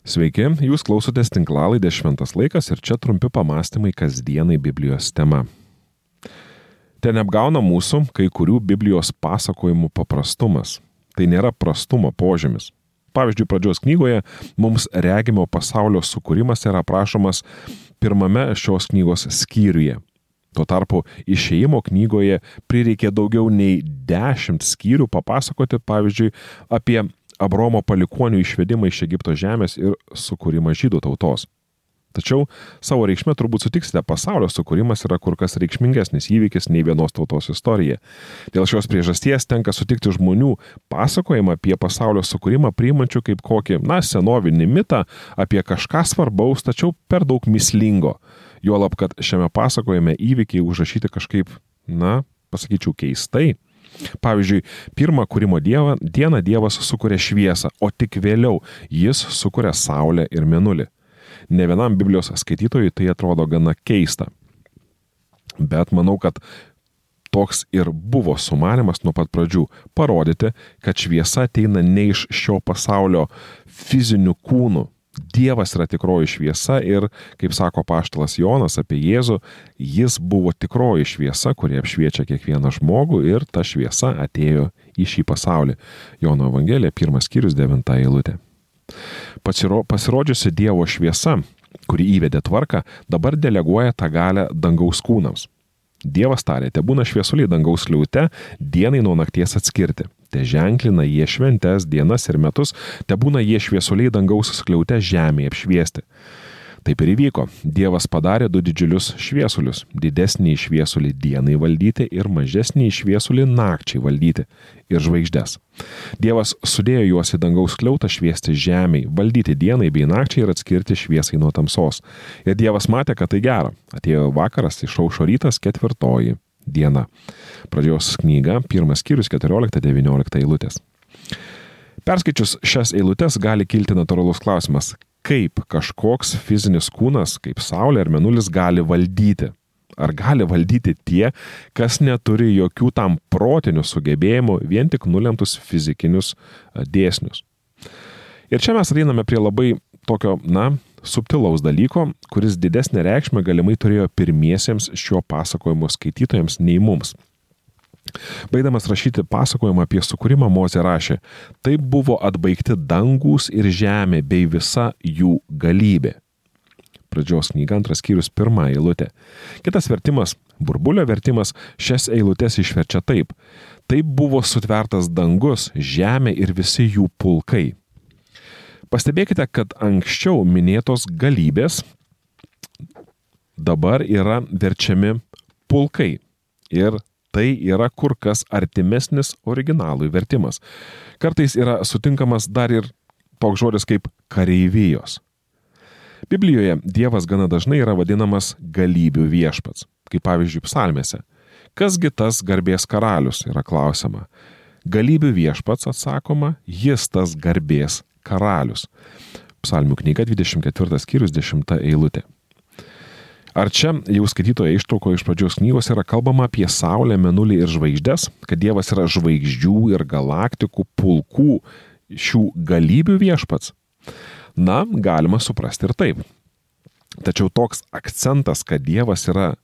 Sveiki, jūs klausotės tinklalaidės Šventas laikas ir čia trumpi pamastymai kasdienai Biblijos tema. Ten apgauna mūsų kai kurių Biblijos pasakojimų paprastumas. Tai nėra prastumo požymis. Pavyzdžiui, pradžios knygoje mums regimo pasaulio sukūrimas yra aprašomas pirmame šios knygos skyriuje. Tuo tarpu išėjimo knygoje prireikė daugiau nei dešimt skyrių papasakoti, pavyzdžiui, apie Abromo palikonių išvedimą iš Egipto žemės ir sukūrimą žydų tautos. Tačiau savo reikšmė turbūt sutiksite, pasaulio sukūrimas yra kur kas reikšmingesnis įvykis nei vienos tautos istorija. Dėl šios priežasties tenka sutikti žmonių pasakojimą apie pasaulio sukūrimą priimančių kaip kokį, na, senovinį mitą apie kažką svarbaus, tačiau per daug mislingo. Juolab, kad šiame pasakojime įvykiai užrašyti kažkaip, na, pasakyčiau, keistai. Pavyzdžiui, pirmą kūrimo dievą, dieną Dievas sukuria šviesą, o tik vėliau jis sukuria Saulę ir Menulį. Ne vienam Biblijos skaitytojui tai atrodo gana keista. Bet manau, kad toks ir buvo sumanimas nuo pat pradžių - parodyti, kad šviesa ateina ne iš šio pasaulio fizinių kūnų, Dievas yra tikroji šviesa ir, kaip sako paštalas Jonas apie Jėzų, jis buvo tikroji šviesa, kurie apšviečia kiekvieną žmogų ir ta šviesa atėjo į šį pasaulį. Jono Evangelija, pirmas skyrius, devinta eilutė. Pasiro, pasirodžiusi Dievo šviesa, kuri įvedė tvarką, dabar deleguoja tą galę dangaus kūnams. Dievas tarė, te būna šviesuliai dangaus liūte, dienai nuo nakties atskirti te ženklina jie šventes, dienas ir metus, te būna jie šviesuliai dangaus skliaute žemėje apšviesti. Taip ir įvyko. Dievas padarė du didžiulius šviesulius - didesnį šviesulį dienai valdyti ir mažesnį šviesulį nakčiai valdyti ir žvaigždės. Dievas sudėjo juos į dangaus kliautą šviesti žemiai, valdyti dienai bei nakčiai ir atskirti šviesai nuo tamsos. Ir Dievas matė, kad tai gera. Atėjo vakaras, išaušo rytas ketvirtoji diena. Pradžios knyga, pirmas skyrius 14-19 eilutės. Perskaičius šias eilutes gali kilti natūralus klausimas, kaip kažkoks fizinis kūnas, kaip Saulė ar Menulis gali valdyti. Ar gali valdyti tie, kas neturi jokių tam protinių sugebėjimų, vien tik nulemtus fizikinius dėsnius. Ir čia mes einame prie labai tokio, na, subtilaus dalyko, kuris didesnė reikšmė galimai turėjo pirmiesiems šio pasakojimo skaitytojams nei mums. Baigdamas rašyti pasakojimą apie sukūrimą, Mozė rašė, taip buvo atbaigti dangus ir žemė bei visa jų galybė. Pradžios knyga antras skyrius pirmą eilutę. Kitas vertimas, burbulio vertimas, šias eilutes išverčia taip. Taip buvo sutvertas dangus, žemė ir visi jų pulkai. Pastebėkite, kad anksčiau minėtos galybės dabar yra verčiami pulkai. Ir tai yra kur kas artimesnis originalui vertimas. Kartais yra sutinkamas dar ir toks žodis kaip kareivijos. Biblijoje Dievas gana dažnai yra vadinamas galybių viešpats, kaip pavyzdžiui psalmėse. Kasgi tas garbės karalius yra klausima. Galybių viešpats atsakoma, jis tas garbės karalius. Psalmių knyga 24 skyrius 10 eilutė. Ar čia jau skaitytoje ištraukoje iš pradžios knygos yra kalbama apie Saulę, Menulį ir žvaigždės, kad Dievas yra žvaigždžių ir galaktikų pulkų šių galybių viešpats? Na, galima suprasti ir taip. Tačiau toks akcentas, kad Dievas yra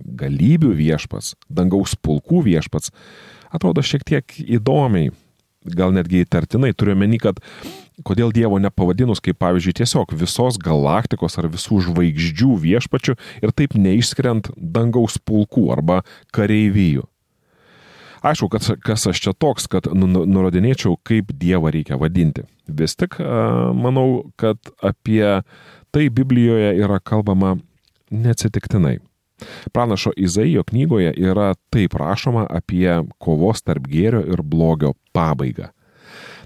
galybių viešpats, dangaus pulkų viešpats, atrodo šiek tiek įdomiai gal netgi įtartinai, turiu meni, kad kodėl Dievo nepavadinus kaip pavyzdžiui tiesiog visos galaktikos ar visų žvaigždžių viešpačių ir taip neišskiriant dangaus pulkų arba kareivijų. Aišku, kad kas aš čia toks, kad nu, nu, nurodinėčiau, kaip Dievą reikia vadinti. Vis tik manau, kad apie tai Biblijoje yra kalbama neatsitiktinai. Pranašo Izaijo knygoje yra taip rašoma apie kovos tarp gėrio ir blogio pabaigą.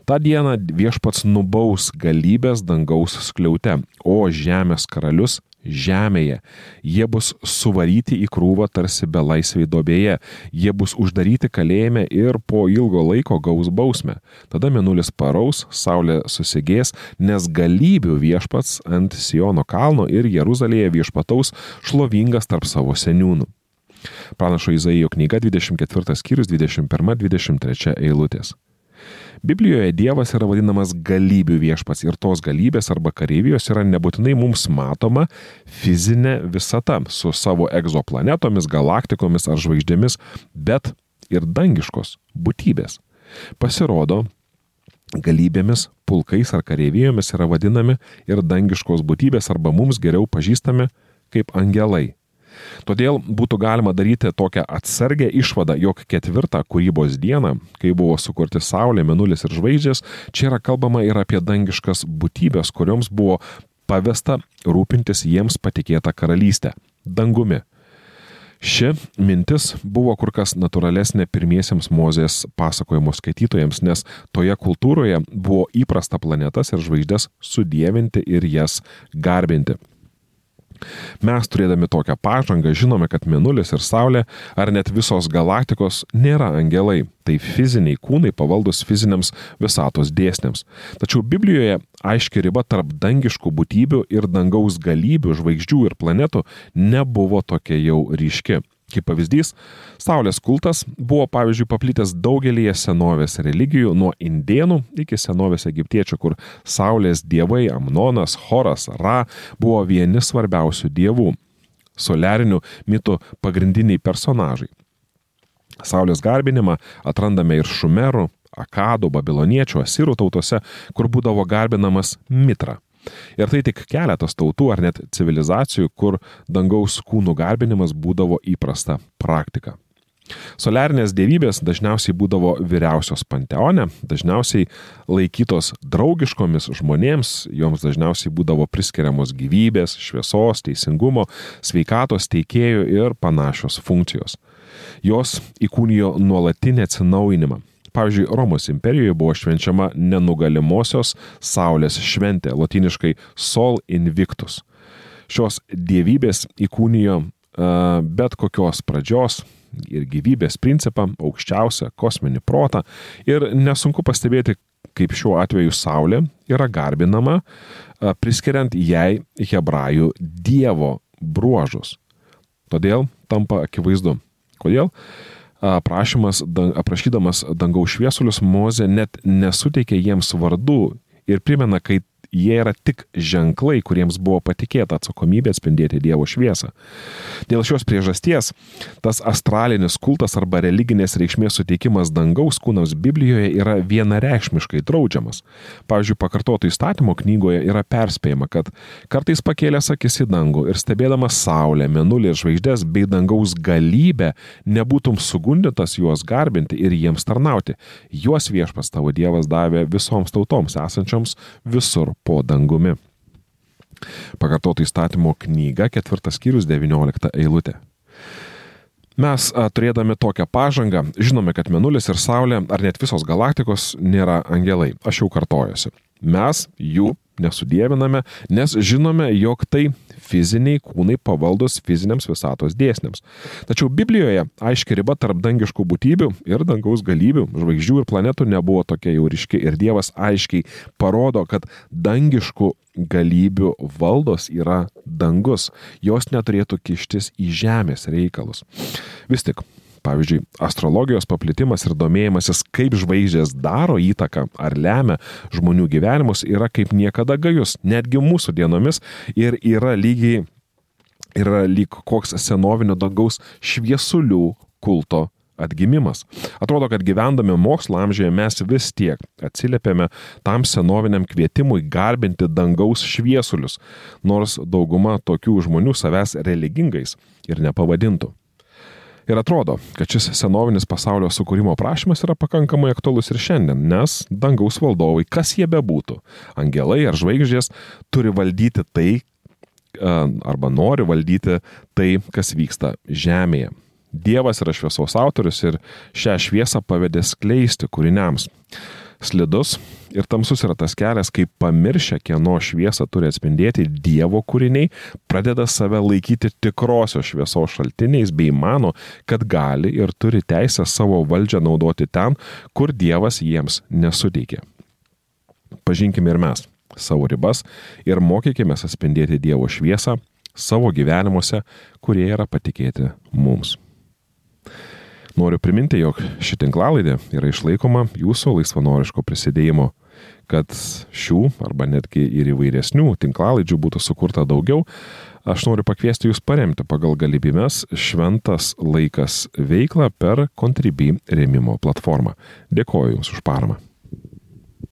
Ta diena viešpats nubaus galybės dangaus skliaute, o žemės karalius žemėje. Jie bus suvaryti į krūvą tarsi belaisviai dobėje, jie bus uždaryti kalėjime ir po ilgo laiko gaus bausmę. Tada minulis paraus, saulė susigės, nes galybių viešpats ant Siono kalno ir Jeruzalėje viešpataus šlovingas tarp savo seniūnų. Pranašo Izaijo knyga 24 skyrius 21-23 eilutės. Biblijoje Dievas yra vadinamas galybių viešpats ir tos galybės arba kareivijos yra nebūtinai mums matoma fizinė visata su savo egzoplanetomis, galaktikomis ar žvaigždėmis, bet ir dangiškos būtybės. Pasirodo, galybėmis, pulkais ar kareivijomis yra vadinami ir dangiškos būtybės arba mums geriau pažįstami kaip angelai. Todėl būtų galima daryti tokią atsargę išvadą, jog ketvirtą kūrybos dieną, kai buvo sukurti Saulė, Menulis ir žvaigždės, čia yra kalbama ir apie dangiškas būtybės, kurioms buvo pavesta rūpintis jiems patikėtą karalystę - dangumi. Ši mintis buvo kur kas natūralesnė pirmiesiems Mozės pasakojimo skaitytojams, nes toje kultūroje buvo įprasta planetas ir žvaigždės sudėvinti ir jas garbinti. Mes turėdami tokią pažangą žinome, kad Mėnulis ir Saulė ar net visos galaktikos nėra angelai, tai fiziniai kūnai pavaldus fiziniams visatos dėsniams. Tačiau Biblijoje aiški riba tarp dangiškų būtybių ir dangaus galybių, žvaigždžių ir planetų nebuvo tokia jau ryški. Kaip pavyzdys, Saulės kultas buvo pavyzdžiui paplitęs daugelį senovės religijų nuo indėnų iki senovės egiptiečių, kur Saulės dievai Amnonas, Horas, Ra buvo vieni svarbiausių dievų - soliarinių mitų pagrindiniai personažai. Saulės garbinimą atrandame ir šumerų, akadų, babiloniečių, asirų tautose, kur būdavo garbinamas Mitra Ir tai tik keletas tautų ar net civilizacijų, kur dangaus kūnų garbinimas būdavo įprasta praktika. Soliarinės dievybės dažniausiai būdavo vyriausios panteone, dažniausiai laikytos draugiškomis žmonėms, joms dažniausiai būdavo priskiriamos gyvybės, šviesos, teisingumo, sveikatos teikėjų ir panašios funkcijos. Jos įkūnijo nuolatinį atsinaujinimą, Pavyzdžiui, Romos imperijoje buvo švenčiama nenugalimosios Saulės šventė, latiniškai Sol Invictus. Šios dievybės įkūnijo uh, bet kokios pradžios ir gyvybės principą, aukščiausią kosminį protą ir nesunku pastebėti, kaip šiuo atveju Saulė yra garbinama, uh, priskiriant jai hebrajų dievo bruožus. Todėl tampa akivaizdu. Kodėl? Aprašymas, aprašydamas dangaus šviesulius, Moze net nesuteikė jiems vardų ir primena, kai jie yra tik ženklai, kuriems buvo patikėta atsakomybė atspindėti Dievo šviesą. Dėl šios priežasties tas astralinis kultas arba religinės reikšmės suteikimas dangaus kūnams Biblijoje yra vienareikšmiškai draudžiamas. Pavyzdžiui, pakartoto įstatymo knygoje yra perspėjama, kad kartais pakėlęs akis į dangų ir stebėdamas Saulę, Menulį ir žvaigždės bei dangaus galybę, nebūtum sugundytas juos garbinti ir jiems tarnauti. Juos viešpas tavo Dievas davė visoms tautoms esančioms visur po dangumi. Pakartoto įstatymo knyga, ketvirtas skyrius, 19 eilutė. Mes turėdami tokią pažangą, žinome, kad Menulis ir Saulė, ar net visos galaktikos, nėra angelai. Aš jau kartojuosi. Mes jų nesudėviname, nes žinome, jog tai fiziniai kūnai pavaldus fiziniams visatos dėsniams. Tačiau Biblijoje aiški riba tarp dangiškų būtybių ir dangaus galybių, žvaigždžių ir planetų nebuvo tokia jau ryški ir Dievas aiškiai parodo, kad dangiškų galybių valdos yra dangus, jos neturėtų kištis į žemės reikalus. Vis tik Pavyzdžiui, astrologijos paplitimas ir domėjimasis, kaip žvaigždės daro įtaką ar lemia žmonių gyvenimus, yra kaip niekada gajus, netgi mūsų dienomis ir yra lygiai, yra lyg koks senovinio dangaus šviesulių kulto atgimimas. Atrodo, kad gyvendami mokslo amžiuje mes vis tiek atsiliepiame tam senoviniam kvietimui garbinti dangaus šviesulius, nors dauguma tokių žmonių savęs religingais ir nepavadintų. Ir atrodo, kad šis senovinis pasaulio sukūrimo prašymas yra pakankamai aktuolus ir šiandien, nes dangaus valdovai, kas jie bebūtų, angelai ar žvaigždės, turi valdyti tai, arba nori valdyti tai, kas vyksta Žemėje. Dievas yra šviesos autorius ir šią šviesą pavedė skleisti kūriniams slidus ir tamsus yra tas kelias, kai pamiršę, kieno šviesą turi atspindėti Dievo kūriniai, pradeda save laikyti tikrosios šviesos šaltiniais bei mano, kad gali ir turi teisę savo valdžią naudoti ten, kur Dievas jiems nesuteikė. Pažinkime ir mes savo ribas ir mokykime atspindėti Dievo šviesą savo gyvenimuose, kurie yra patikėti mums. Noriu priminti, jog ši tinklalaidė yra išlaikoma jūsų laisvanoriško prisidėjimo. Kad šių arba netgi ir įvairesnių tinklalaidžių būtų sukurta daugiau, aš noriu pakviesti jūs paremti pagal galimybės šventas laikas veiklą per Contribui rėmimo platformą. Dėkoju Jums už paramą.